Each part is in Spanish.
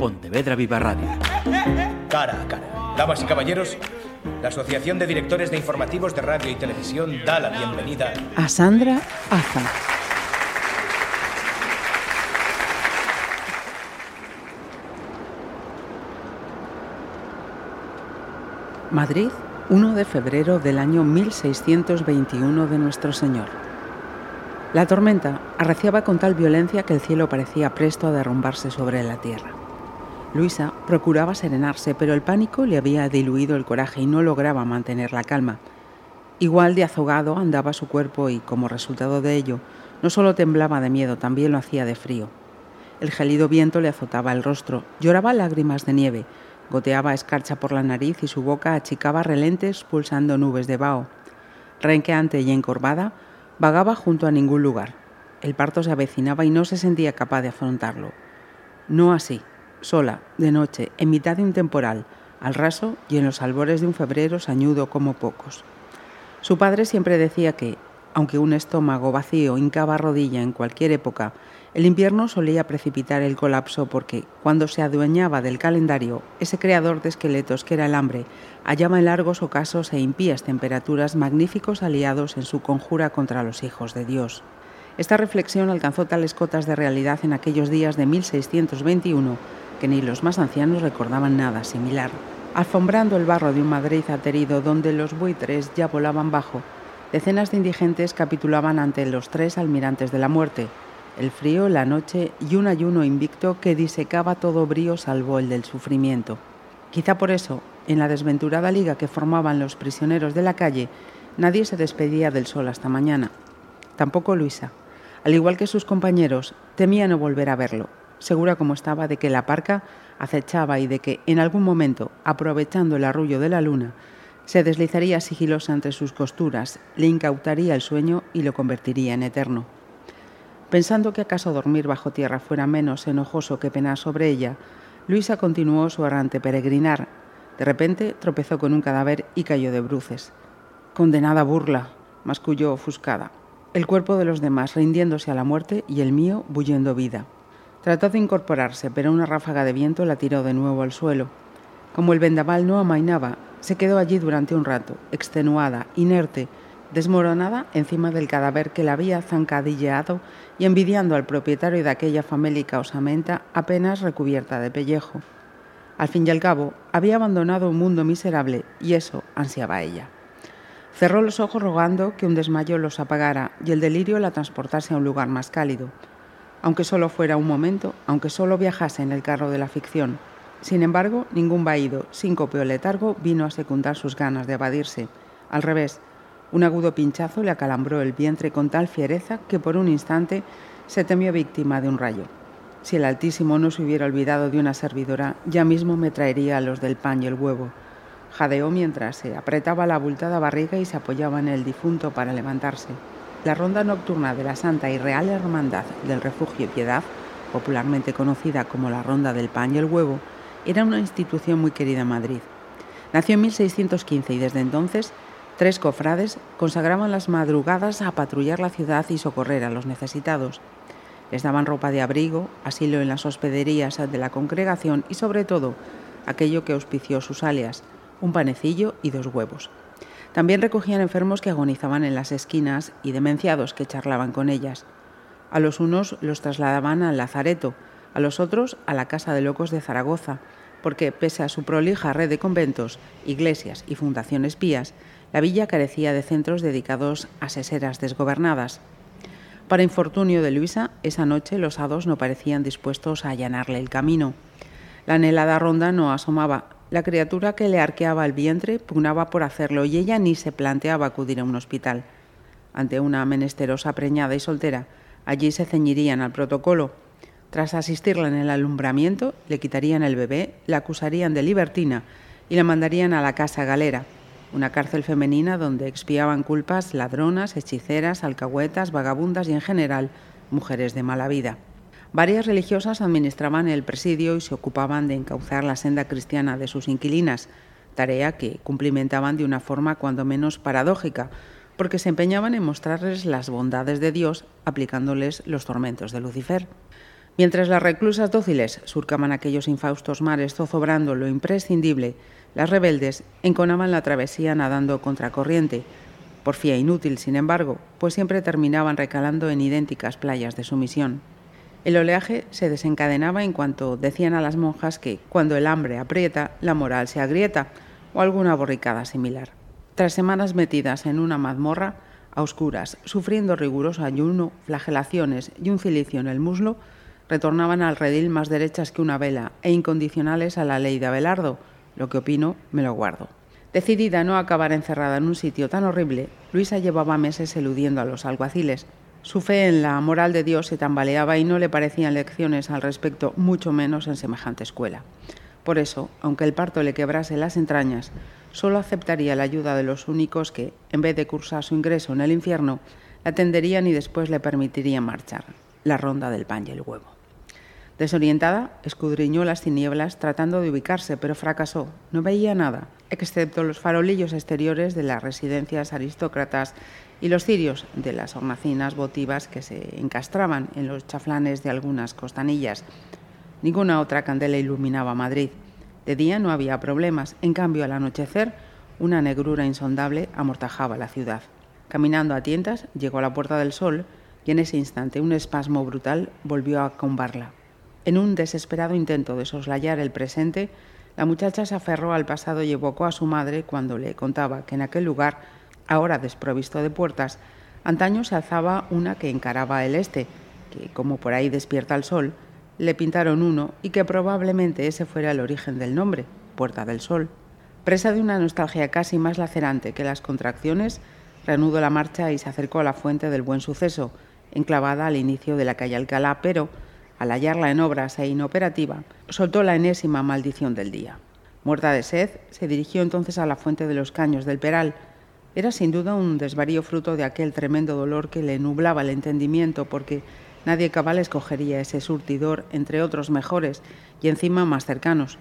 Pontevedra Viva Radio. Cara a cara. Damas y caballeros, la Asociación de Directores de Informativos de Radio y Televisión da la bienvenida a Sandra Aza. Madrid, 1 de febrero del año 1621 de nuestro Señor. La tormenta arreciaba con tal violencia que el cielo parecía presto a derrumbarse sobre la tierra. Luisa procuraba serenarse, pero el pánico le había diluido el coraje y no lograba mantener la calma. Igual de azogado andaba su cuerpo y, como resultado de ello, no solo temblaba de miedo, también lo hacía de frío. El gélido viento le azotaba el rostro, lloraba lágrimas de nieve, Goteaba escarcha por la nariz y su boca achicaba relentes pulsando nubes de vaho. Renqueante y encorvada, vagaba junto a ningún lugar. El parto se avecinaba y no se sentía capaz de afrontarlo. No así, sola, de noche, en mitad de un temporal, al raso y en los albores de un febrero sañudo como pocos. Su padre siempre decía que, aunque un estómago vacío hincaba rodilla en cualquier época, el invierno solía precipitar el colapso porque, cuando se adueñaba del calendario, ese creador de esqueletos que era el hambre hallaba en largos ocasos e impías temperaturas magníficos aliados en su conjura contra los hijos de Dios. Esta reflexión alcanzó tales cotas de realidad en aquellos días de 1621 que ni los más ancianos recordaban nada similar. Alfombrando el barro de un Madrid aterido donde los buitres ya volaban bajo, decenas de indigentes capitulaban ante los tres almirantes de la muerte, el frío, la noche y un ayuno invicto que disecaba todo brío salvo el del sufrimiento. Quizá por eso, en la desventurada liga que formaban los prisioneros de la calle, nadie se despedía del sol hasta mañana. Tampoco Luisa. Al igual que sus compañeros, temía no volver a verlo, segura como estaba de que la parca acechaba y de que, en algún momento, aprovechando el arrullo de la luna, se deslizaría sigilosa entre sus costuras, le incautaría el sueño y lo convertiría en eterno. Pensando que acaso dormir bajo tierra fuera menos enojoso que penar sobre ella, Luisa continuó su errante peregrinar. De repente tropezó con un cadáver y cayó de bruces. Condenada burla, masculló ofuscada. El cuerpo de los demás rindiéndose a la muerte y el mío bullendo vida. Trató de incorporarse, pero una ráfaga de viento la tiró de nuevo al suelo. Como el vendaval no amainaba, se quedó allí durante un rato, extenuada, inerte, desmoronada encima del cadáver que la había zancadilleado y envidiando al propietario de aquella famélica osamenta apenas recubierta de pellejo. Al fin y al cabo, había abandonado un mundo miserable y eso ansiaba ella. Cerró los ojos rogando que un desmayo los apagara y el delirio la transportase a un lugar más cálido. Aunque solo fuera un momento, aunque solo viajase en el carro de la ficción. Sin embargo, ningún vaído, síncope o letargo vino a secundar sus ganas de evadirse. Al revés, un agudo pinchazo le acalambró el vientre con tal fiereza que por un instante se temió víctima de un rayo. Si el Altísimo no se hubiera olvidado de una servidora, ya mismo me traería los del pan y el huevo. Jadeó mientras se apretaba la abultada barriga y se apoyaba en el difunto para levantarse. La ronda nocturna de la Santa y Real Hermandad del Refugio Piedad, popularmente conocida como la Ronda del Pan y el Huevo, era una institución muy querida en Madrid. Nació en 1615 y desde entonces Tres cofrades consagraban las madrugadas a patrullar la ciudad y socorrer a los necesitados. Les daban ropa de abrigo, asilo en las hospederías de la congregación y sobre todo aquello que auspició sus alias, un panecillo y dos huevos. También recogían enfermos que agonizaban en las esquinas y demenciados que charlaban con ellas. A los unos los trasladaban al Lazareto, a los otros a la Casa de Locos de Zaragoza, porque pese a su prolija red de conventos, iglesias y fundaciones pías, la villa carecía de centros dedicados a seseras desgobernadas. Para infortunio de Luisa, esa noche los hados no parecían dispuestos a allanarle el camino. La anhelada ronda no asomaba. La criatura que le arqueaba el vientre pugnaba por hacerlo y ella ni se planteaba acudir a un hospital. Ante una menesterosa preñada y soltera, allí se ceñirían al protocolo. Tras asistirla en el alumbramiento, le quitarían el bebé, la acusarían de libertina y la mandarían a la casa galera una cárcel femenina donde expiaban culpas ladronas, hechiceras, alcahuetas, vagabundas y en general mujeres de mala vida. Varias religiosas administraban el presidio y se ocupaban de encauzar la senda cristiana de sus inquilinas, tarea que cumplimentaban de una forma cuando menos paradójica, porque se empeñaban en mostrarles las bondades de Dios aplicándoles los tormentos de Lucifer. Mientras las reclusas dóciles surcaban aquellos infaustos mares zozobrando lo imprescindible, las rebeldes enconaban la travesía nadando contracorriente, porfía inútil, sin embargo, pues siempre terminaban recalando en idénticas playas de sumisión. El oleaje se desencadenaba en cuanto decían a las monjas que cuando el hambre aprieta, la moral se agrieta, o alguna borricada similar. Tras semanas metidas en una mazmorra, a oscuras, sufriendo riguroso ayuno, flagelaciones y un cilicio en el muslo, retornaban al redil más derechas que una vela e incondicionales a la ley de Abelardo. Lo que opino, me lo guardo. Decidida a no acabar encerrada en un sitio tan horrible, Luisa llevaba meses eludiendo a los alguaciles. Su fe en la moral de Dios se tambaleaba y no le parecían lecciones al respecto, mucho menos en semejante escuela. Por eso, aunque el parto le quebrase las entrañas, solo aceptaría la ayuda de los únicos que, en vez de cursar su ingreso en el infierno, la atenderían y después le permitirían marchar. La ronda del pan y el huevo. Desorientada, escudriñó las tinieblas tratando de ubicarse, pero fracasó. No veía nada, excepto los farolillos exteriores de las residencias aristócratas y los cirios de las hornacinas votivas que se encastraban en los chaflanes de algunas costanillas. Ninguna otra candela iluminaba Madrid. De día no había problemas, en cambio al anochecer una negrura insondable amortajaba la ciudad. Caminando a tientas, llegó a la Puerta del Sol y en ese instante un espasmo brutal volvió a combarla. En un desesperado intento de soslayar el presente, la muchacha se aferró al pasado y evocó a su madre cuando le contaba que en aquel lugar, ahora desprovisto de puertas, antaño se alzaba una que encaraba el este, que, como por ahí despierta el sol, le pintaron uno y que probablemente ese fuera el origen del nombre, Puerta del Sol. Presa de una nostalgia casi más lacerante que las contracciones, reanudó la marcha y se acercó a la fuente del buen suceso, enclavada al inicio de la calle Alcalá, pero al hallarla en obras e inoperativa, soltó la enésima maldición del día. Muerta de sed, se dirigió entonces a la fuente de los caños del Peral. Era sin duda un desvarío fruto de aquel tremendo dolor que le nublaba el entendimiento, porque nadie cabal escogería ese surtidor entre otros mejores y encima más cercanos.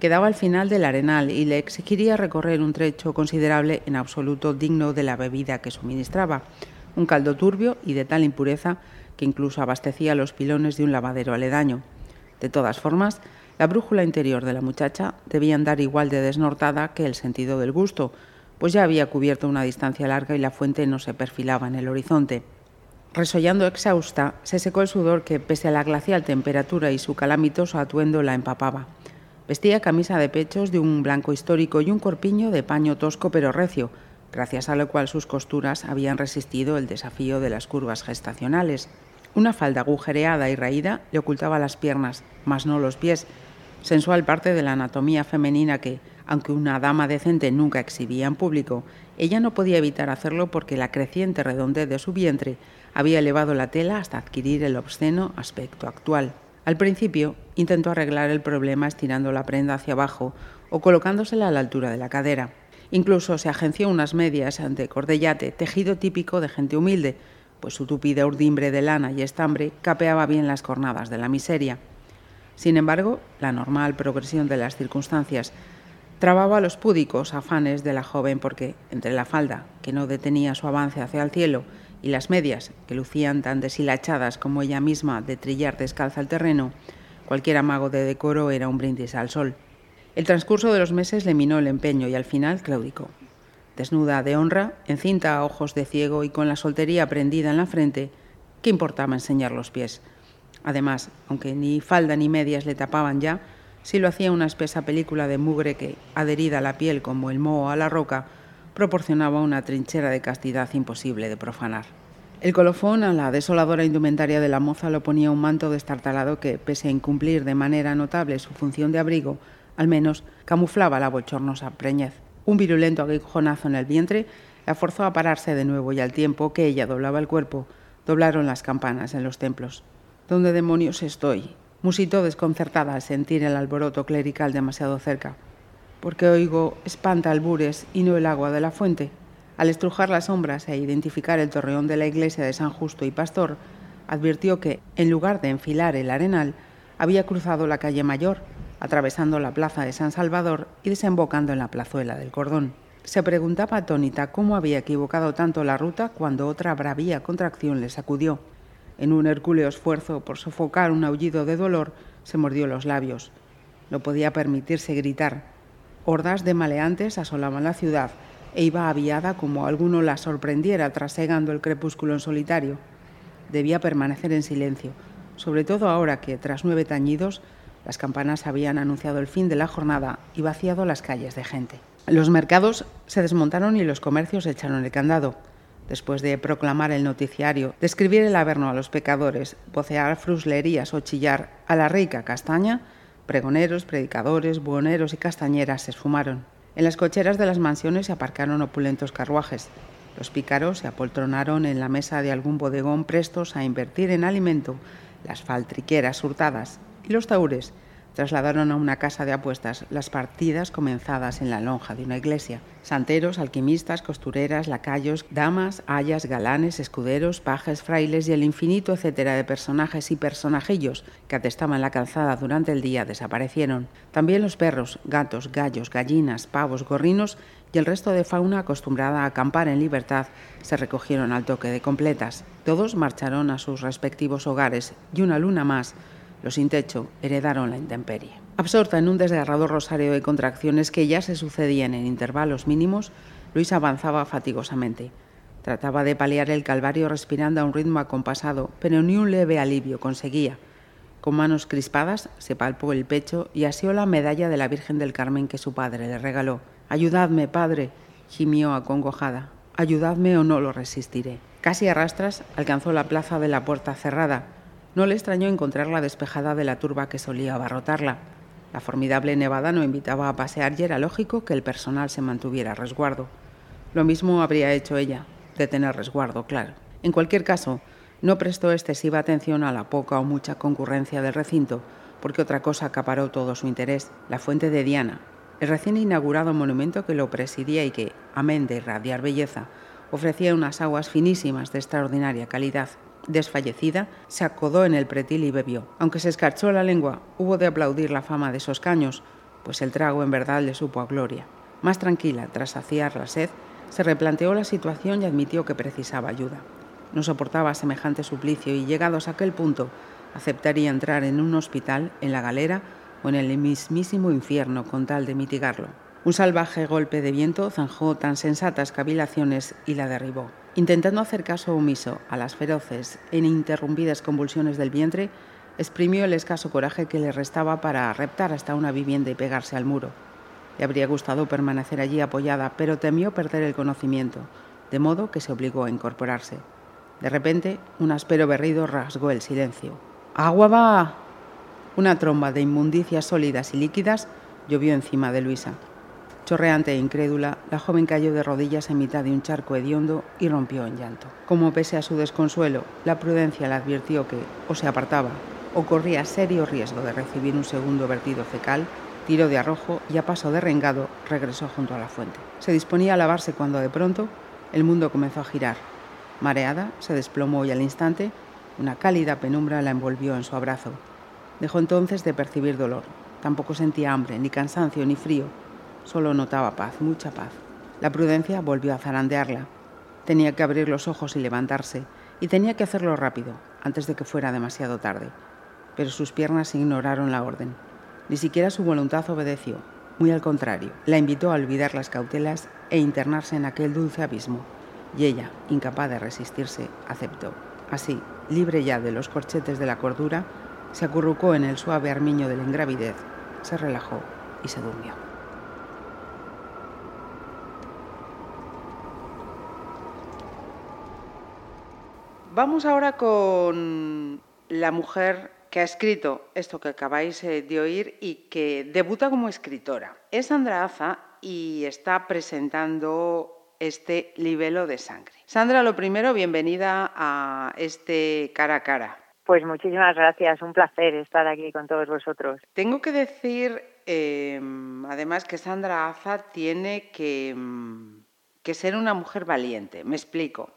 Quedaba al final del arenal y le exigiría recorrer un trecho considerable en absoluto digno de la bebida que suministraba, un caldo turbio y de tal impureza que incluso abastecía los pilones de un lavadero aledaño. De todas formas, la brújula interior de la muchacha debía andar igual de desnortada que el sentido del gusto, pues ya había cubierto una distancia larga y la fuente no se perfilaba en el horizonte. Resollando exhausta, se secó el sudor que, pese a la glacial temperatura y su calamitoso atuendo, la empapaba. Vestía camisa de pechos de un blanco histórico y un corpiño de paño tosco pero recio, gracias a lo cual sus costuras habían resistido el desafío de las curvas gestacionales. Una falda agujereada y raída le ocultaba las piernas, mas no los pies, sensual parte de la anatomía femenina que, aunque una dama decente nunca exhibía en público, ella no podía evitar hacerlo porque la creciente redondez de su vientre había elevado la tela hasta adquirir el obsceno aspecto actual. Al principio intentó arreglar el problema estirando la prenda hacia abajo o colocándosela a la altura de la cadera. Incluso se agenció unas medias ante cordellate, tejido típico de gente humilde, pues su tupida urdimbre de lana y estambre capeaba bien las cornadas de la miseria. Sin embargo, la normal progresión de las circunstancias trababa los púdicos afanes de la joven porque, entre la falda, que no detenía su avance hacia el cielo, y las medias, que lucían tan deshilachadas como ella misma de trillar descalza el terreno, cualquier amago de decoro era un brindis al sol. El transcurso de los meses le minó el empeño y al final claudicó desnuda de honra, encinta a ojos de ciego y con la soltería prendida en la frente, ¿qué importaba enseñar los pies? Además, aunque ni falda ni medias le tapaban ya, sí lo hacía una espesa película de mugre que, adherida a la piel como el moho a la roca, proporcionaba una trinchera de castidad imposible de profanar. El colofón a la desoladora indumentaria de la moza lo ponía un manto destartalado que, pese a incumplir de manera notable su función de abrigo, al menos camuflaba la bochornosa preñez. Un virulento aguijonazo en el vientre la forzó a pararse de nuevo y al tiempo que ella doblaba el cuerpo, doblaron las campanas en los templos. ¿Dónde demonios estoy? musitó desconcertada al sentir el alboroto clerical demasiado cerca. Porque oigo espanta albures y no el agua de la fuente. Al estrujar las sombras e identificar el torreón de la iglesia de San Justo y Pastor, advirtió que, en lugar de enfilar el arenal, había cruzado la calle mayor atravesando la plaza de San Salvador y desembocando en la plazuela del Cordón. Se preguntaba atónita cómo había equivocado tanto la ruta cuando otra bravía contracción le sacudió. En un hercúleo esfuerzo por sofocar un aullido de dolor, se mordió los labios. No podía permitirse gritar. Hordas de maleantes asolaban la ciudad e iba aviada como alguno la sorprendiera trasegando el crepúsculo en solitario. Debía permanecer en silencio, sobre todo ahora que, tras nueve tañidos, las campanas habían anunciado el fin de la jornada y vaciado las calles de gente. Los mercados se desmontaron y los comercios echaron el candado. Después de proclamar el noticiario, describir el averno a los pecadores, vocear fruslerías o chillar a la rica castaña, pregoneros, predicadores, buhoneros y castañeras se esfumaron. En las cocheras de las mansiones se aparcaron opulentos carruajes. Los pícaros se apoltronaron en la mesa de algún bodegón prestos a invertir en alimento las faltriqueras hurtadas y los taures trasladaron a una casa de apuestas las partidas comenzadas en la lonja de una iglesia. Santeros, alquimistas, costureras, lacayos, damas, ayas, galanes, escuderos, pajes, frailes y el infinito etcétera de personajes y personajillos que atestaban la calzada durante el día desaparecieron. También los perros, gatos, gallos, gallinas, pavos, gorrinos y el resto de fauna acostumbrada a acampar en libertad se recogieron al toque de completas. Todos marcharon a sus respectivos hogares y una luna más los sin techo heredaron la intemperie. Absorta en un desgarrador rosario de contracciones que ya se sucedían en intervalos mínimos, Luis avanzaba fatigosamente. Trataba de paliar el calvario respirando a un ritmo acompasado, pero ni un leve alivio conseguía. Con manos crispadas se palpó el pecho y asió la medalla de la Virgen del Carmen que su padre le regaló. Ayudadme, padre, gimió acongojada. Ayudadme o no lo resistiré. Casi a rastras alcanzó la plaza de la puerta cerrada, no le extrañó encontrarla despejada de la turba que solía abarrotarla. La formidable nevada no invitaba a pasear y era lógico que el personal se mantuviera a resguardo. Lo mismo habría hecho ella, de tener resguardo, claro. En cualquier caso, no prestó excesiva atención a la poca o mucha concurrencia del recinto, porque otra cosa acaparó todo su interés, la fuente de Diana, el recién inaugurado monumento que lo presidía y que, amén de irradiar belleza, ofrecía unas aguas finísimas de extraordinaria calidad. Desfallecida, se acodó en el pretil y bebió. Aunque se escarchó la lengua, hubo de aplaudir la fama de esos caños, pues el trago en verdad le supo a gloria. Más tranquila, tras saciar la sed, se replanteó la situación y admitió que precisaba ayuda. No soportaba semejante suplicio y, llegados a aquel punto, aceptaría entrar en un hospital, en la galera o en el mismísimo infierno con tal de mitigarlo. Un salvaje golpe de viento zanjó tan sensatas cavilaciones y la derribó. Intentando hacer caso omiso a las feroces e ininterrumpidas convulsiones del vientre, exprimió el escaso coraje que le restaba para reptar hasta una vivienda y pegarse al muro. Le habría gustado permanecer allí apoyada, pero temió perder el conocimiento, de modo que se obligó a incorporarse. De repente, un áspero berrido rasgó el silencio. ¡Agua va! Una tromba de inmundicias sólidas y líquidas llovió encima de Luisa. Chorreante e incrédula, la joven cayó de rodillas en mitad de un charco hediondo y rompió en llanto. Como pese a su desconsuelo, la prudencia le advirtió que o se apartaba o corría serio riesgo de recibir un segundo vertido fecal, tiró de arrojo y a paso de rengado regresó junto a la fuente. Se disponía a lavarse cuando de pronto el mundo comenzó a girar. Mareada, se desplomó y al instante una cálida penumbra la envolvió en su abrazo. Dejó entonces de percibir dolor. Tampoco sentía hambre, ni cansancio, ni frío Solo notaba paz, mucha paz. La prudencia volvió a zarandearla. Tenía que abrir los ojos y levantarse, y tenía que hacerlo rápido, antes de que fuera demasiado tarde. Pero sus piernas ignoraron la orden. Ni siquiera su voluntad obedeció. Muy al contrario, la invitó a olvidar las cautelas e internarse en aquel dulce abismo. Y ella, incapaz de resistirse, aceptó. Así, libre ya de los corchetes de la cordura, se acurrucó en el suave armiño de la ingravidez, se relajó y se durmió. Vamos ahora con la mujer que ha escrito esto que acabáis eh, de oír y que debuta como escritora. Es Sandra Aza y está presentando este libelo de sangre. Sandra, lo primero, bienvenida a este cara a cara. Pues muchísimas gracias, un placer estar aquí con todos vosotros. Tengo que decir, em, además, que Sandra Aza tiene que, em, que ser una mujer valiente. Me explico.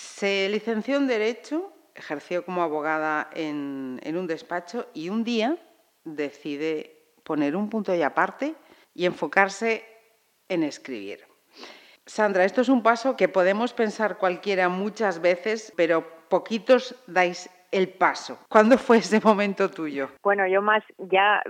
Se licenció en Derecho, ejerció como abogada en, un despacho y un día decide poner un punto y aparte y enfocarse en escribir. Sandra, esto es un paso que podemos pensar cualquiera muchas veces, pero poquitos dais el paso. ¿Cuándo fue ese momento tuyo? Bueno, yo más, ya,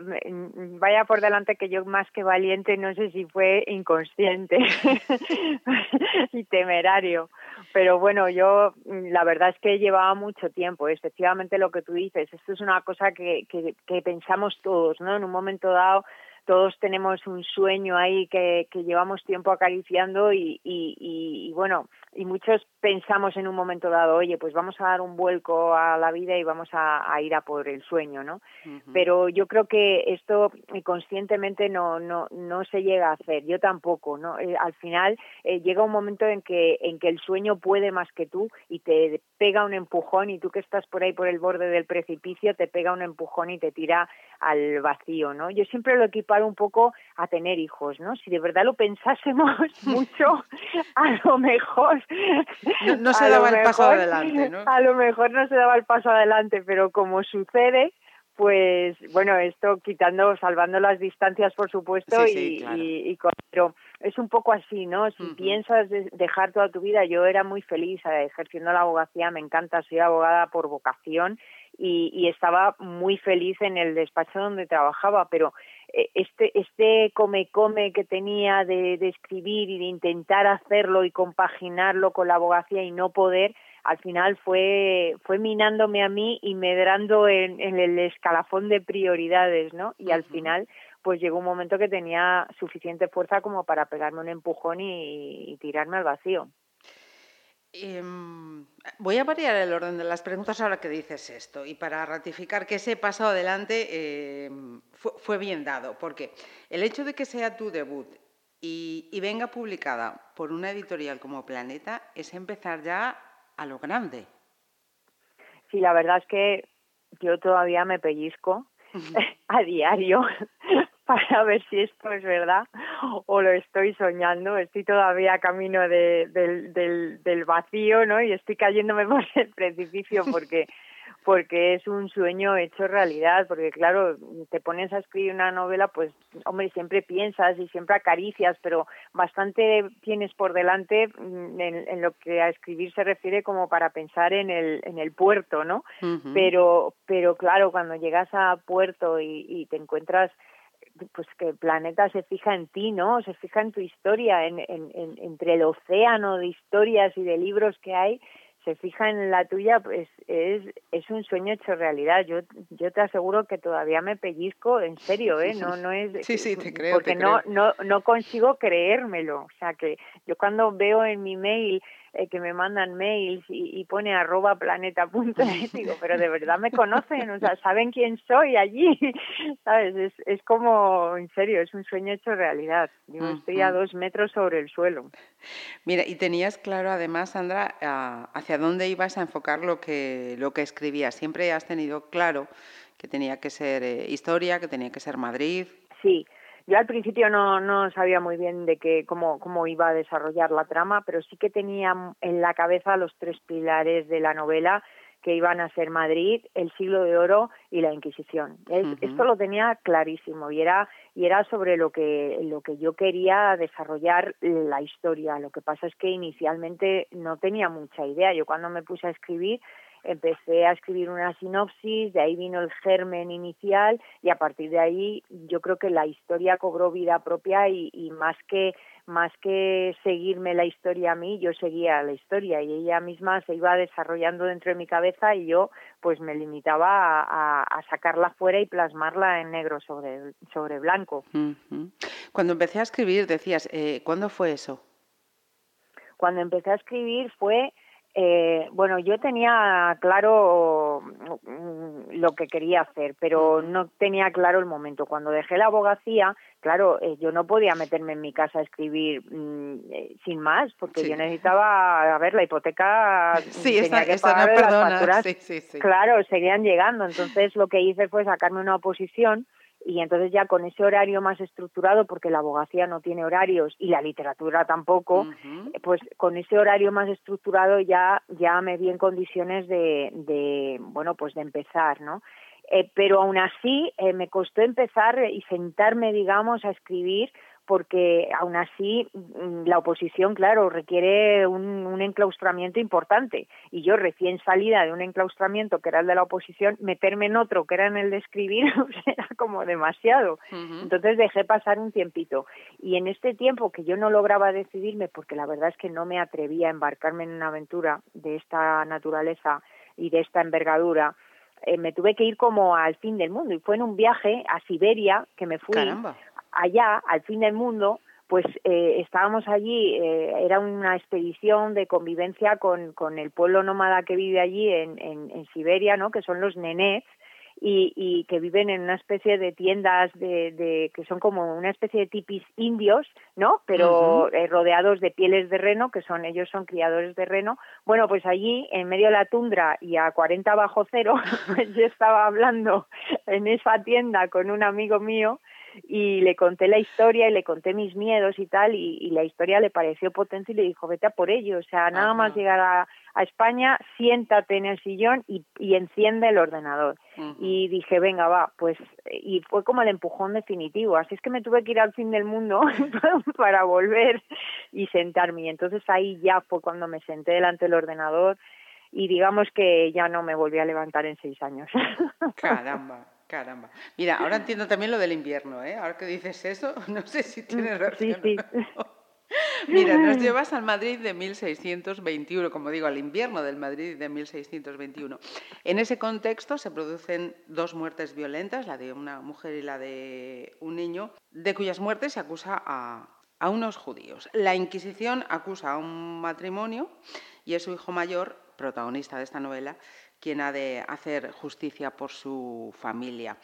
vaya por delante que yo más que valiente, no sé si fue inconsciente y temerario. Pero bueno, yo la verdad es que llevaba mucho tiempo, efectivamente lo que tú dices, esto es una cosa que, que, que pensamos todos, ¿no? En un momento dado todos tenemos un sueño ahí que, que llevamos tiempo acariciando y, y, y, bueno, y muchos pensamos en un momento dado, oye, pues vamos a dar un vuelco a la vida y vamos a, a ir a por el sueño, ¿no? Pero yo creo que esto conscientemente no, no, no se llega a hacer, yo tampoco, ¿no? Eh, al final eh, llega un momento en que, en que el sueño puede más que tú y te pega un empujón y tú que estás por ahí por el borde del precipicio te pega un empujón y te tira al vacío, ¿no? Yo siempre lo equiparo un poco a tener hijos, ¿no? Si de verdad lo pensásemos mucho, a lo mejor no, se daba el paso adelante, ¿no? A lo mejor no se daba el paso adelante, pero como sucede, pues bueno, esto quitando, salvando las distancias, por supuesto, y, y, pero es un poco así, ¿no? Si piensas dejar toda tu vida, yo era muy feliz eh, ejerciendo la abogacía, me encanta, soy abogada por vocación y, y estaba muy feliz en el despacho donde trabajaba, pero este, este come-come que tenía de, de escribir y de intentar hacerlo y compaginarlo con la abogacía y no poder, al final fue, fue minándome a mí y medrando en, en el escalafón de prioridades, ¿no? Y al final, pues llegó un momento que tenía suficiente fuerza como para pegarme un empujón y, tirarme al vacío. Em, voy a variar el orden de las preguntas ahora que dices esto y para ratificar que ese paso adelante em, fue, bien dado, porque el hecho de que sea tu debut y, y, venga publicada por una editorial como Planeta es empezar ya a lo grande. Sí, la verdad es que yo todavía me pellizco a diario para ver si esto es verdad o lo estoy soñando. Estoy todavía camino de, del, del, del vacío, ¿no? Y estoy cayéndome por el precipicio porque porque es un sueño hecho realidad, porque claro, te pones a escribir una novela, pues hombre, siempre piensas y siempre acaricias, pero bastante tienes por delante mm, en, lo que a escribir se refiere como para pensar en el, en el puerto, ¿no? Pero, pero claro, cuando llegas a puerto y, y te encuentras pues que el planeta se fija en ti, ¿no? Se fija en tu historia, en, en, en, entre el océano de historias y de libros que hay, se fija en la tuya, pues es, es un sueño hecho realidad. Yo, yo te aseguro que todavía me pellizco, en serio, ¿eh? No, no es... Sí, sí, te creo. Porque no, no, no consigo creérmelo. O sea, que yo cuando veo en mi mail eh, que me mandan mails y, pone arroba planeta.net, digo, pero de verdad me conocen, o sea, saben quién soy allí, ¿sabes? Es, es como, en serio, es un sueño hecho realidad. Yo estoy a dos metros sobre el suelo. Mira, y tenías claro además, Sandra, hacia dónde ibas a enfocar lo que, lo que escribías. Siempre has tenido claro que tenía que ser eh, historia, que tenía que ser Madrid. Sí, yo al principio no, no sabía muy bien de qué, cómo, cómo iba a desarrollar la trama, pero sí que tenía en la cabeza los tres pilares de la novela que iban a ser Madrid, el siglo de oro y la Inquisición. Esto lo tenía clarísimo y era y era sobre lo que lo que yo quería desarrollar la historia. Lo que pasa es que inicialmente no tenía mucha idea. Yo cuando me puse a escribir empecé a escribir una sinopsis, de ahí vino el germen inicial y a partir de ahí yo creo que la historia cobró vida propia y, y más que más que seguirme la historia a mí, yo seguía la historia y ella misma se iba desarrollando dentro de mi cabeza y yo pues me limitaba a, a, sacarla fuera y plasmarla en negro sobre, sobre blanco. Cuando empecé a escribir decías, eh, ¿cuándo fue eso? Cuando empecé a escribir fue eh, bueno, yo tenía claro mm, lo que quería hacer, pero no tenía claro el momento. Cuando dejé la abogacía, claro, eh, yo no podía meterme en mi casa a escribir mm, eh, sin más, porque yo necesitaba, a ver, la hipoteca sí, tenía que pagar no las facturas. Claro, seguían llegando. Entonces lo que hice fue sacarme una oposición y entonces ya con ese horario más estructurado, porque la abogacía no tiene horarios y la literatura tampoco, pues con ese horario más estructurado ya, ya me vi en condiciones de, de bueno, pues de empezar, ¿no? Eh, pero aún así eh, me costó empezar y sentarme, digamos, a escribir porque aún así mm, la oposición, claro, requiere un, un, enclaustramiento importante. Y yo recién salida de un enclaustramiento que era el de la oposición, meterme en otro que era en el de escribir, era como demasiado. Entonces dejé pasar un tiempito. Y en este tiempo que yo no lograba decidirme, porque la verdad es que no me atrevía a embarcarme en una aventura de esta naturaleza y de esta envergadura, eh, me tuve que ir como al fin del mundo. Y fue en un viaje a Siberia que me fui allá, al fin del mundo, pues eh, estábamos allí, eh, era una expedición de convivencia con, con el pueblo nómada que vive allí en, en, en Siberia, ¿no? que son los nenés, y, y, que viven en una especie de tiendas de, de, que son como una especie de tipis indios, ¿no? Pero eh, rodeados de pieles de reno, que son ellos son criadores de reno. Bueno, pues allí en medio de la tundra y a 40 bajo cero, pues yo estaba hablando en esa tienda con un amigo mío y le conté la historia y le conté mis miedos y tal y, la historia le pareció potente y le dijo vete a por ello o sea nada más llegar a, España siéntate en el sillón y, enciende el ordenador y dije venga va pues y fue como el empujón definitivo así es que me tuve que ir al fin del mundo para volver y sentarme. Y entonces ahí ya fue cuando me senté delante del ordenador y digamos que ya no me volví a levantar en seis años. Caramba Caramba. Mira, ahora entiendo también lo del invierno, ¿eh? Ahora que dices eso, no sé si tienes mm, razón. Sí, sí. Mira, nos llevas al Madrid de 1621, como digo, al invierno del Madrid de 1621. En ese contexto se producen dos muertes violentas, la de una mujer y la de un niño, de cuyas muertes se acusa a, a unos judíos. La Inquisición acusa a un matrimonio y es su hijo mayor, protagonista de esta novela, quien ha de hacer justicia por su familia.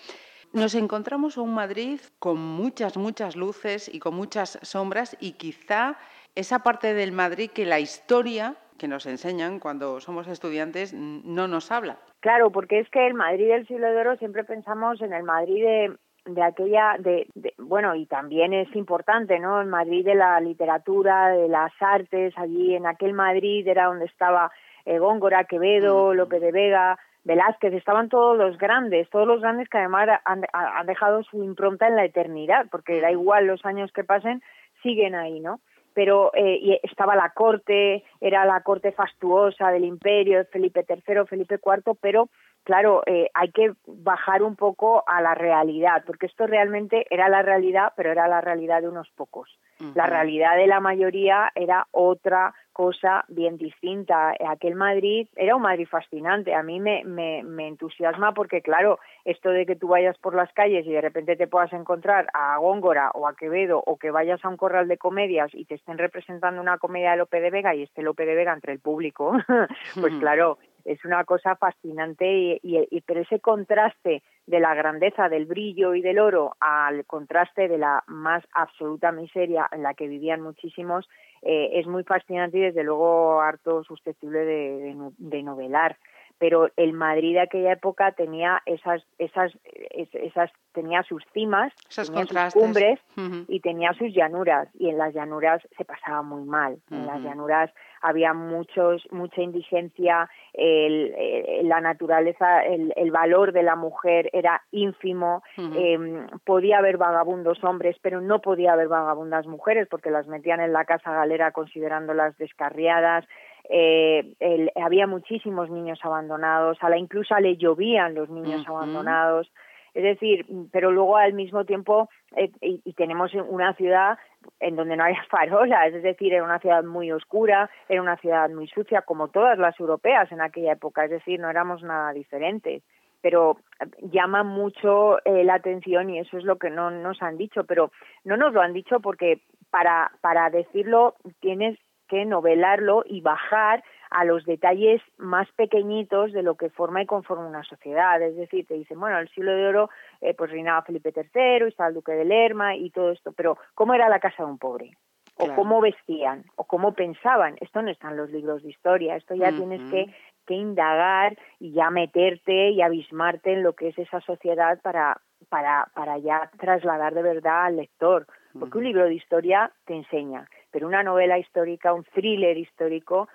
Nos encontramos en un Madrid con muchas, muchas luces y con muchas sombras y quizá esa parte del Madrid que la historia que nos enseñan cuando somos estudiantes no nos habla. Claro, porque es que el Madrid del siglo de oro siempre pensamos en el Madrid de, de aquella, de, bueno, y también es importante, ¿no? El Madrid de la literatura, de las artes, allí en aquel Madrid era donde estaba eh, Góngora, Quevedo, López de Vega, Velázquez, estaban todos los grandes, todos los grandes que además han, dejado su impronta en la eternidad, porque da igual los años que pasen, siguen ahí, ¿no? Pero eh, y estaba la corte, era la corte fastuosa del imperio, Felipe III, Felipe IV, pero claro, eh, hay que bajar un poco a la realidad, porque esto realmente era la realidad, pero era la realidad de unos pocos. La realidad de la mayoría era otra cosa bien distinta. Aquel Madrid era un Madrid fascinante. A mí me, me, me, entusiasma porque, claro, esto de que tú vayas por las calles y de repente te puedas encontrar a Góngora o a Quevedo o que vayas a un corral de comedias y te estén representando una comedia de Lope de Vega y esté Lope de Vega entre el público, pues claro, es una cosa fascinante y, y, pero ese contraste de la grandeza del brillo y del oro al contraste de la más absoluta miseria en la que vivían muchísimos eh, es muy fascinante y desde luego harto susceptible de, de novelar pero el Madrid de aquella época tenía esas esas esas tenía sus cimas, tenía sus cumbres y tenía sus llanuras y en las llanuras se pasaba muy mal. En las llanuras había muchos mucha indigencia, el, la naturaleza, el, el, valor de la mujer era ínfimo, em, podía haber vagabundos hombres, pero no podía haber vagabundas mujeres porque las metían en la casa galera considerándolas descarriadas eh, había muchísimos niños abandonados, a la incluso le llovían los niños abandonados. Es decir, pero luego al mismo tiempo eh, y, tenemos una ciudad en donde no hay farolas, es decir, era una ciudad muy oscura, era una ciudad muy sucia, como todas las europeas en aquella época, es decir, no éramos nada diferentes. Pero llama mucho eh, la atención y eso es lo que no nos han dicho, pero no nos lo han dicho porque para, para decirlo tienes que novelarlo y bajar a los detalles más pequeñitos de lo que forma y conforma una sociedad. Es decir, te dicen, bueno, el siglo de oro, eh, pues reinaba Felipe III, estaba el duque de Lerma y todo esto, pero ¿cómo era la casa de un pobre? O cómo vestían, o cómo pensaban. Esto no está en los libros de historia, esto ya tienes que, que indagar y ya meterte y abismarte en lo que es esa sociedad para, para, para ya trasladar de verdad al lector. Porque un libro de historia te enseña, pero una novela histórica, un thriller histórico,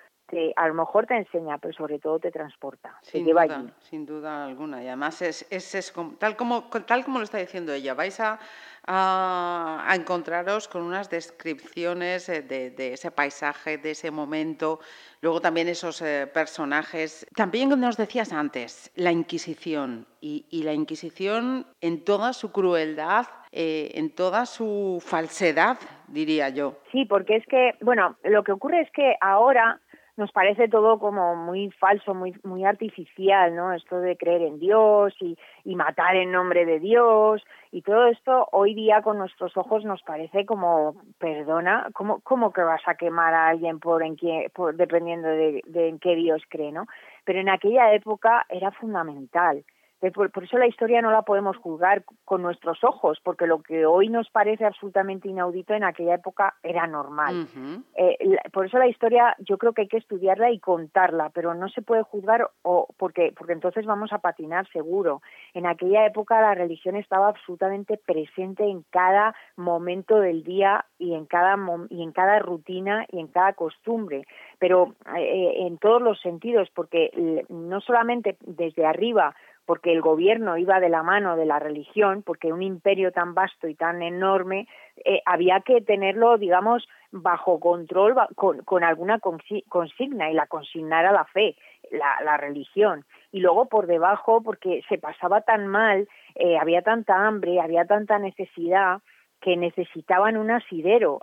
a lo mejor te enseña, pero sobre todo te transporta, sin lleva duda, Sin duda alguna. Y además es, es, tal, como, tal como lo está diciendo ella, vais a, a, encontraros con unas descripciones eh, de, ese paisaje, de ese momento, luego también esos eh, personajes. También nos decías antes, la Inquisición, y, la Inquisición en toda su crueldad, eh, en toda su falsedad, diría yo. Sí, porque es que, bueno, lo que ocurre es que ahora nos parece todo como muy falso, muy, muy artificial, ¿no? Esto de creer en Dios y, matar en nombre de Dios y todo esto hoy día con nuestros ojos nos parece como, perdona, ¿cómo, cómo que vas a quemar a alguien por en qué, por, dependiendo de, de en qué Dios cree, ¿no? Pero en aquella época era fundamental. Por, eso la historia no la podemos juzgar con nuestros ojos, porque lo que hoy nos parece absolutamente inaudito en aquella época era normal. Eh, por eso la historia yo creo que hay que estudiarla y contarla, pero no se puede juzgar o porque, porque entonces vamos a patinar seguro. En aquella época la religión estaba absolutamente presente en cada momento del día y en cada, y en cada rutina y en cada costumbre, pero eh, en todos los sentidos, porque no solamente desde arriba, porque el gobierno iba de la mano de la religión, porque un imperio tan vasto y tan enorme eh, había que tenerlo, digamos, bajo control con, alguna consigna y la consigna era la fe, la, religión. Y luego por debajo, porque se pasaba tan mal, eh, había tanta hambre, había tanta necesidad, que necesitaban un asidero,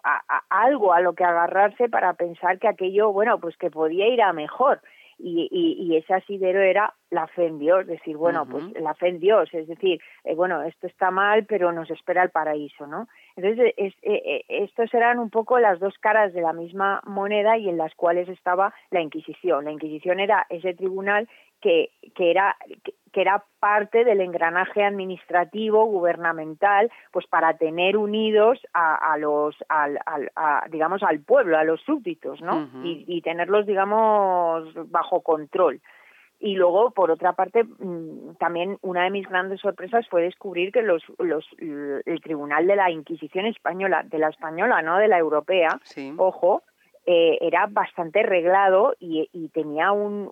algo a lo que agarrarse para pensar que aquello, bueno, pues que podía ir a mejor y, y, ese asidero era la fe en Dios, decir, bueno, pues la fe en Dios, es decir, eh, bueno, esto está mal, pero nos espera el paraíso, ¿no? Entonces, es, eh, eh, estos eran un poco las dos caras de la misma moneda y en las cuales estaba la Inquisición. La Inquisición era ese tribunal que, que era que era parte del engranaje administrativo gubernamental pues para tener unidos a, los al, digamos al pueblo a los súbditos no y, tenerlos digamos bajo control. Y luego por otra parte mm, también una de mis grandes sorpresas fue descubrir que los, los el tribunal de la Inquisición española de la española no de la europea ojo eh, era bastante reglado y, tenía un,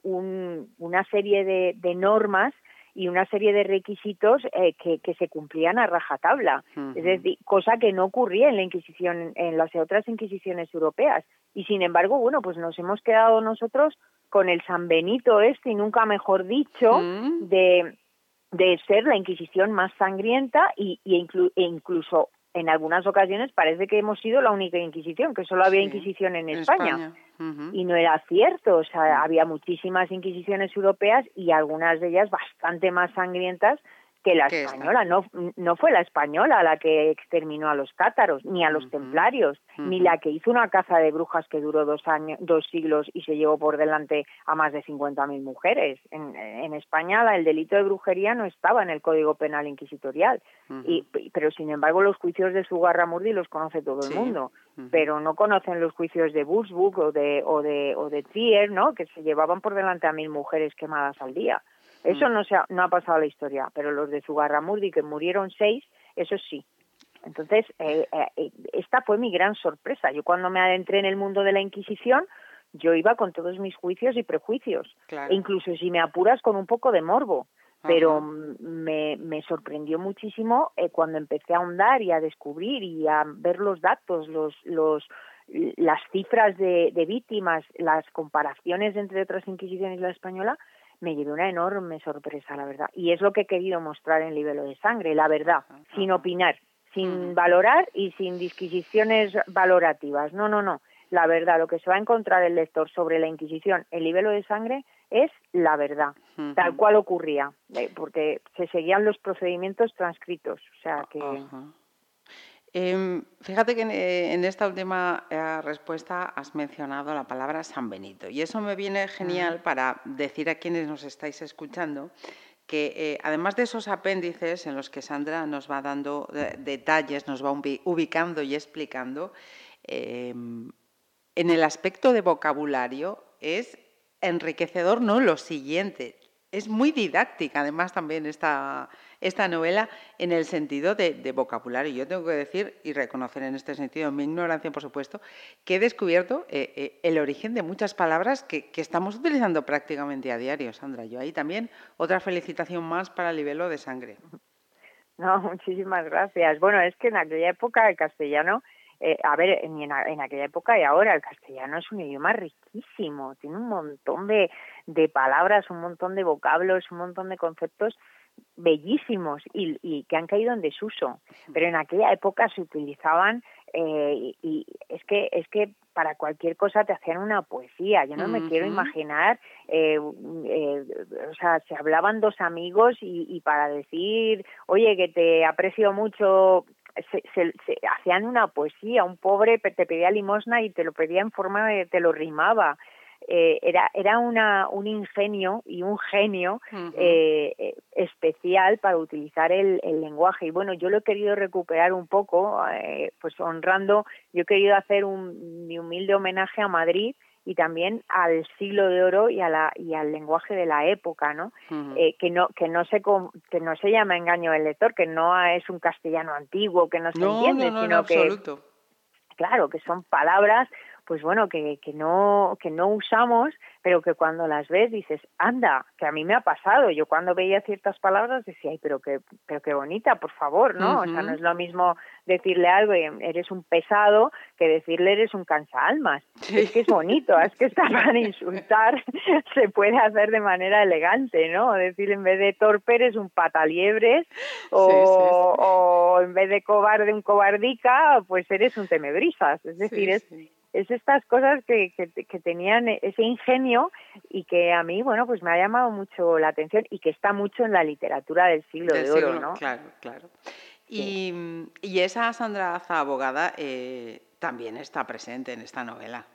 una serie de, de normas y una serie de requisitos eh, que, que, se cumplían a rajatabla, es decir, cosa que no ocurría en la Inquisición, en las otras Inquisiciones europeas. Y sin embargo, bueno, pues nos hemos quedado nosotros con el San Benito este, y nunca mejor dicho, de, de ser la Inquisición más sangrienta y, y e incluso en algunas ocasiones parece que hemos sido la única Inquisición, que solo había Inquisición en España. Y no era cierto, o sea, había muchísimas Inquisiciones europeas y algunas de ellas bastante más sangrientas que la española, no, no fue la española la que exterminó a los cátaros, ni a los templarios, ni la que hizo una caza de brujas que duró dos años, dos siglos y se llevó por delante a más de 50.000 mujeres. En, en España el delito de brujería no estaba en el Código Penal Inquisitorial, y, pero sin embargo los juicios de Sugarramurdi los conoce todo el mundo, pero no conocen los juicios de Bushbuck o de, o de, o de Trier, ¿no? que se llevaban por delante a mil mujeres quemadas al día. Eso mm. no, se ha, no ha pasado a la historia, pero los de Zugarramurdi, que murieron seis, eso sí. Entonces, eh, eh, esta fue mi gran sorpresa. Yo cuando me adentré en el mundo de la Inquisición, yo iba con todos mis juicios y prejuicios, e incluso si me apuras con un poco de morbo. Pero me, me, sorprendió muchísimo eh, cuando empecé a ahondar y a descubrir y a ver los datos, los, los, las cifras de, de víctimas, las comparaciones entre otras inquisiciones y la española, me llevé una enorme sorpresa, la verdad. Y es lo que he querido mostrar en Libelo de Sangre, la verdad, sin opinar, sin valorar y sin disquisiciones valorativas. No, no, no. La verdad, lo que se va a encontrar el lector sobre la Inquisición en Libelo de Sangre es la verdad, tal cual ocurría, eh, porque se seguían los procedimientos transcritos. O sea que. Em, fíjate que eh, en, esta última eh, respuesta has mencionado la palabra San Benito y eso me viene genial para decir a quienes nos estáis escuchando que eh, además de esos apéndices en los que Sandra nos va dando detalles, nos va ubicando y explicando, em, en el aspecto de vocabulario es enriquecedor, ¿no? Lo siguiente, es muy didáctica además también esta, esta novela en el sentido de, vocabulario. Yo tengo que decir y reconocer en este sentido, mi ignorancia por supuesto, que he descubierto eh, eh, el origen de muchas palabras que, estamos utilizando prácticamente a diario, Sandra. Yo ahí también otra felicitación más para el libelo de sangre. No, muchísimas gracias. Bueno, es que en aquella época el castellano eh, a ver, en, en, aquella época y ahora el castellano es un idioma riquísimo, tiene un montón de, de palabras, un montón de vocablos, un montón de conceptos bellísimos y, y, que han caído en desuso. Pero en aquella época se utilizaban eh, y, es que es que para cualquier cosa te hacían una poesía. Yo no me quiero imaginar, eh, eh, o sea, se hablaban dos amigos y, y para decir, oye, que te aprecio mucho, se, se, hacían una poesía, un pobre te pedía limosna y te lo pedía en forma de, te lo rimaba. Eh, era, era una, un ingenio y un genio eh, eh, especial para utilizar el, el, lenguaje. Y bueno, yo lo he querido recuperar un poco, eh, pues honrando, yo he querido hacer un, mi humilde homenaje a Madrid y también al siglo de oro y a la y al lenguaje de la época no eh, que no que no se que no se llama engaño del lector que no es un castellano antiguo que no se entiende sino que claro que son palabras pues bueno, que, que, no, que no usamos, pero que cuando las ves dices, anda, que a mí me ha pasado. Yo cuando veía ciertas palabras decía, ay, pero qué, pero qué bonita, por favor, ¿no? O sea, no es lo mismo decirle algo y eres un pesado que decirle eres un cansaalmas. Es que es bonito, es que está para insultar se puede hacer de manera elegante, ¿no? Decir en vez de torpe eres un pataliebres o, o en vez de cobarde un cobardica, pues eres un temebrisas. Es decir, es es estas cosas que, que, tenían ese ingenio y que a mí, bueno, pues me ha llamado mucho la atención y que está mucho en la literatura del siglo de oro, ¿no? Claro, claro. Y, y esa Sandra Aza, abogada, eh, también está presente en esta novela.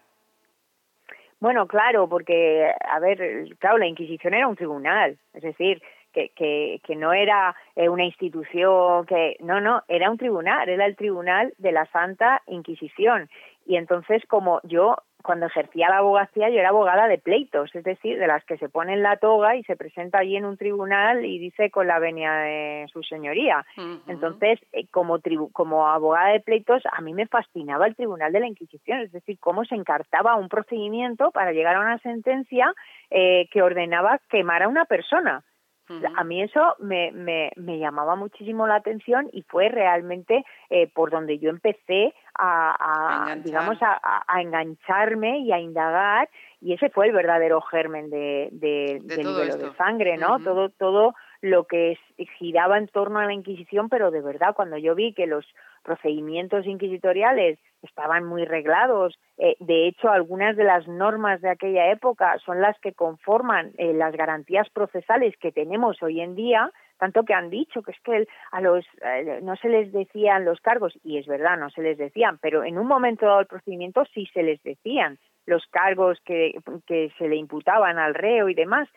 Bueno, claro, porque, a ver, claro, la Inquisición era un tribunal, es decir, que, que, que no era eh, una institución, que no, no, era un tribunal, era el tribunal de la Santa Inquisición. Y entonces, como yo, cuando ejercía la abogacía, yo era abogada de pleitos, es decir, de las que se ponen la toga y se presenta allí en un tribunal y dice con la venia de su señoría. Entonces, eh, como, como abogada de pleitos, a mí me fascinaba el tribunal de la Inquisición, es decir, cómo se encartaba un procedimiento para llegar a una sentencia eh, que ordenaba quemar a una persona. A mí eso me, me, me, llamaba muchísimo la atención y fue realmente eh, por donde yo empecé a, a, digamos, a, a, engancharme y a indagar y ese fue el verdadero germen de, de, del nivel de sangre, ¿no? Todo, todo lo que giraba en torno a la Inquisición, pero de verdad cuando yo vi que los procedimientos inquisitoriales estaban muy reglados. Eh, de hecho, algunas de las normas de aquella época son las que conforman eh, las garantías procesales que tenemos hoy en día, tanto que han dicho que es que a los eh, no se les decían los cargos y es verdad, no se les decían, pero en un momento dado del procedimiento sí se les decían los cargos que, que se le imputaban al reo y demás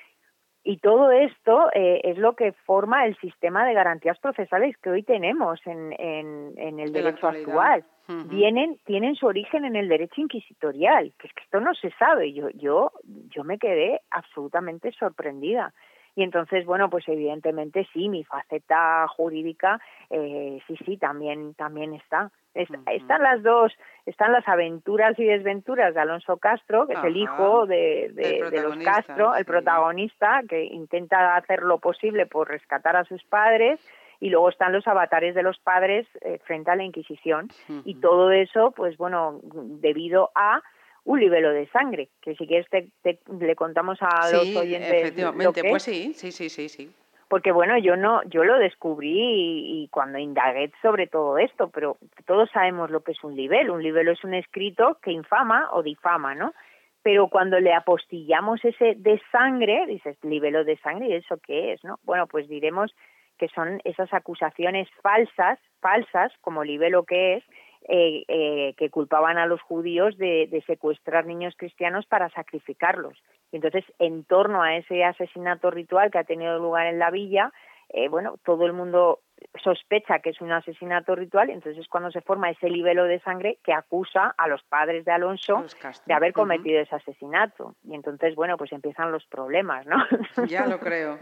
y todo esto eh, es lo que forma el sistema de garantías procesales que hoy tenemos en, en, en el derecho actual. Vienen, tienen su origen en el derecho inquisitorial, que es que esto no se sabe. Yo, yo, yo me quedé absolutamente sorprendida. Y entonces, bueno, pues evidentemente sí, mi faceta jurídica, eh, sí, sí, también, también está. Están las dos, están las aventuras y desventuras de Alonso Castro, que es el hijo de, de, los Castro, el protagonista, que intenta hacer lo posible por rescatar a sus padres, y luego están los avatares de los padres eh, frente a la Inquisición, y todo eso, pues bueno, debido a un libelo de sangre, que si quieres te, le contamos a los oyentes. Efectivamente, pues sí, sí, sí, sí, sí. Porque bueno, yo no, yo lo descubrí y, cuando indagué sobre todo esto, pero todos sabemos lo que es un libelo. Un libelo es un escrito que infama o difama, ¿no? Pero cuando le apostillamos ese de sangre, dices, libelo de sangre, ¿y eso qué es, no? Bueno, pues diremos que son esas acusaciones falsas, falsas, como libelo que es, eh, eh, que culpaban a los judíos de, de, secuestrar niños cristianos para sacrificarlos. Y entonces, en torno a ese asesinato ritual que ha tenido lugar en la villa, eh, bueno, todo el mundo sospecha que es un asesinato ritual, entonces es cuando se forma ese libelo de sangre que acusa a los padres de Alonso de haber cometido ese asesinato. Y entonces, bueno, pues empiezan los problemas, ¿no? Ya lo creo,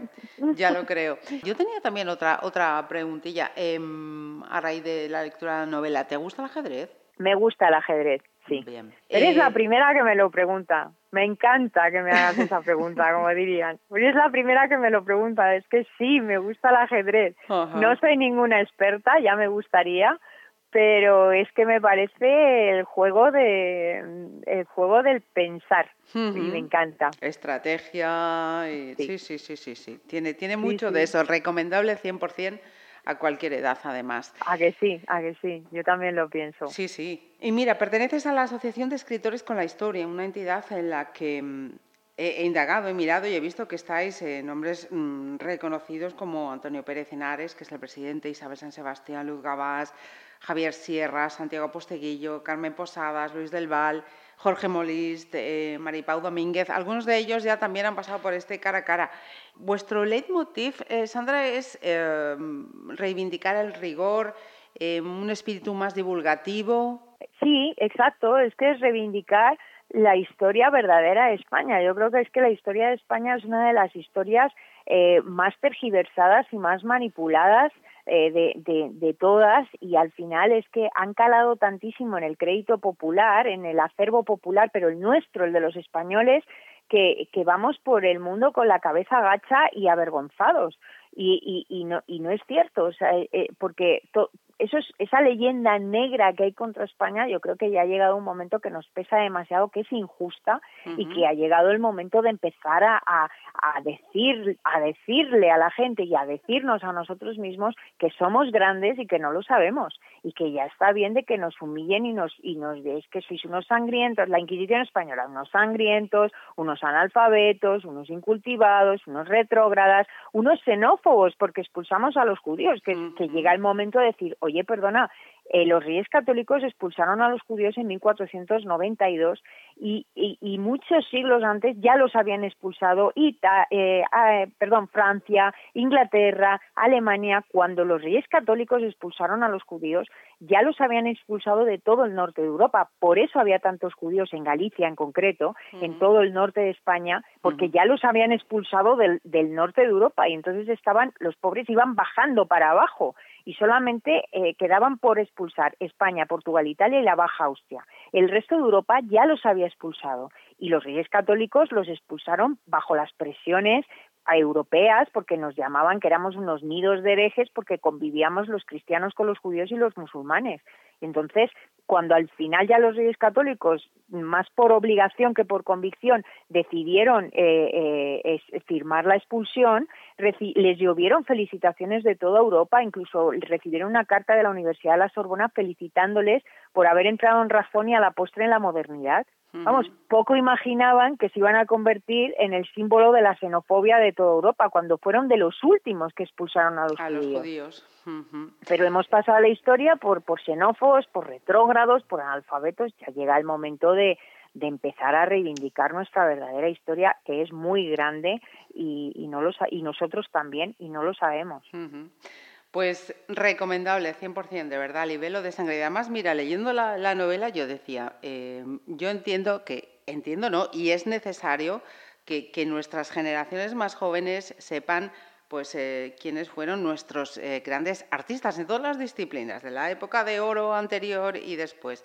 ya lo creo. Yo tenía también otra, otra preguntilla em, a raíz de la lectura de la novela. ¿Te gusta el ajedrez? Me gusta el ajedrez, sí. Eres la eh, primera que me lo pregunta. Me encanta que me hagas esa pregunta, como dirían. Eres la primera que me lo pregunta. Es que sí, me gusta el ajedrez. No soy ninguna experta, ya me gustaría, pero es que me parece el juego de el juego del pensar y me encanta estrategia y... Sí. sí. sí sí sí tiene tiene mucho de eso recomendable 100% a cualquier edad, además. A que sí, a que sí, yo también lo pienso. Sí, sí. Y mira, perteneces a la Asociación de Escritores con la Historia, una entidad en la que mm, he, indagado, he mirado y he visto que estáis en nombres mm, reconocidos como Antonio Pérez Henares, que es el presidente, Isabel San Sebastián, Luz Gabás, Javier Sierra, Santiago Posteguillo, Carmen Posadas, Luis del Val, Jorge Molist, eh, Maripau Domínguez, algunos de ellos ya también han pasado por este cara a cara. Vuestro leitmotiv, eh, Sandra, es eh, reivindicar el rigor, eh, un espíritu más divulgativo. Sí, exacto, es que es reivindicar la historia verdadera de España. Yo creo que es que la historia de España es una de las historias más tergiversadas y más manipuladas eh, de, de, todas y al final es que han calado tantísimo en el crédito popular, en el acervo popular, pero el nuestro, el de los españoles, que, vamos por el mundo con la cabeza gacha y avergonzados. Y, y, y, no, y no es cierto, o sea, eh, eh, porque eso es, esa leyenda negra que hay contra España, yo creo que ya ha llegado un momento que nos pesa demasiado, que es injusta y que ha llegado el momento de empezar a, a, a, decir, a decirle a la gente y a decirnos a nosotros mismos que somos grandes y que no lo sabemos y que ya está bien de que nos humillen y nos y nos veis que sois unos sangrientos, la Inquisición española, unos sangrientos, unos analfabetos, unos incultivados, unos retrógradas, unos xenófobos porque expulsamos a los judíos, que, que llega el momento de decir, oye, perdona, eh, los reyes católicos expulsaron a los judíos en 1492 y, y, y muchos siglos antes ya los habían expulsado Ita, eh, perdón, Francia, Inglaterra, Alemania. Cuando los reyes católicos expulsaron a los judíos, ya los habían expulsado de todo el norte de Europa. Por eso había tantos judíos en Galicia en concreto, en todo el norte de España, porque ya los habían expulsado del, del norte de Europa y entonces estaban, los pobres iban bajando para abajo y solamente eh, quedaban por expulsar España, Portugal, Italia y la Baja Austria. El resto de Europa ya los había expulsado y los reyes católicos los expulsaron bajo las presiones europeas porque nos llamaban que éramos unos nidos de herejes porque convivíamos los cristianos con los judíos y los musulmanes. Entonces, cuando al final ya los reyes católicos, más por obligación que por convicción, decidieron eh, eh, firmar la expulsión, les llovieron felicitaciones de toda Europa, incluso recibieron una carta de la Universidad de la Sorbona felicitándoles por haber entrado en razón y a la postre en la modernidad. Vamos, poco imaginaban que se iban a convertir en el símbolo de la xenofobia de toda Europa, cuando fueron de los últimos que expulsaron a los judíos. Pero hemos pasado la historia por, por xenófobos, por retrógrados, por analfabetos. Ya llega el momento de, de empezar a reivindicar nuestra verdadera historia, que es muy grande y, y, no lo, y nosotros también, y no lo sabemos. Pues recomendable, 100%, de verdad, Libelo de Sangre. Y además, mira, leyendo la, novela yo decía, eh, yo entiendo que, entiendo, ¿no? Y es necesario que, nuestras generaciones más jóvenes sepan pues eh, quiénes fueron nuestros eh, grandes artistas en todas las disciplinas, de la época de oro anterior y después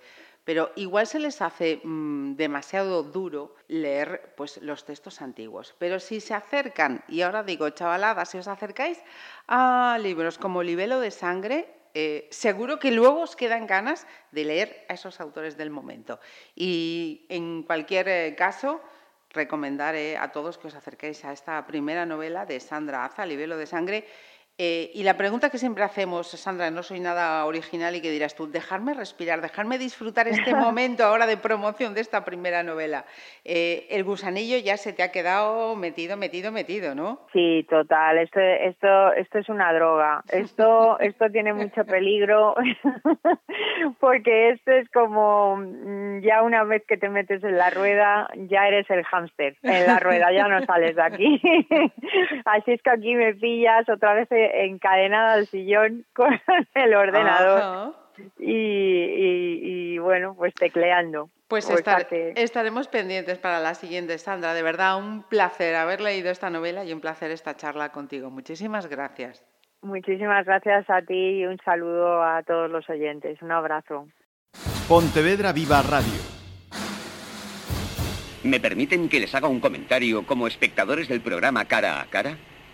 pero igual se les hace mm, demasiado duro leer pues, los textos antiguos. Pero si se acercan, y ahora digo, chavalada, si os acercáis a libros como Libelo de Sangre, eh, seguro que luego os quedan ganas de leer a esos autores del momento. Y en cualquier eh, caso, recomendaré a todos que os acerquéis a esta primera novela de Sandra Aza, Libelo de Sangre, eh, y la pregunta que siempre hacemos, Sandra, no soy nada original y que dirás tú, dejarme respirar, dejarme disfrutar este momento ahora de promoción de esta primera novela. Eh, el gusanillo ya se te ha quedado metido, metido, metido, ¿no? Sí, total. Esto, esto, esto es una droga. Esto, esto tiene mucho peligro porque esto es como mm, ya una vez que te metes en la rueda, ya eres el hámster en la rueda, ya no sales de aquí. Así es que aquí me pillas otra vez eh, encadenada al sillón con el ordenador y, bueno, pues tecleando. Pues estaremos pendientes para la siguiente, Sandra. De verdad, un placer haber leído esta novela y un placer esta charla contigo. Muchísimas gracias. Muchísimas gracias a ti y un saludo a todos los oyentes. Un abrazo. Pontevedra Viva Radio. ¿Me permiten que les haga un comentario como espectadores del programa Cara a Cara?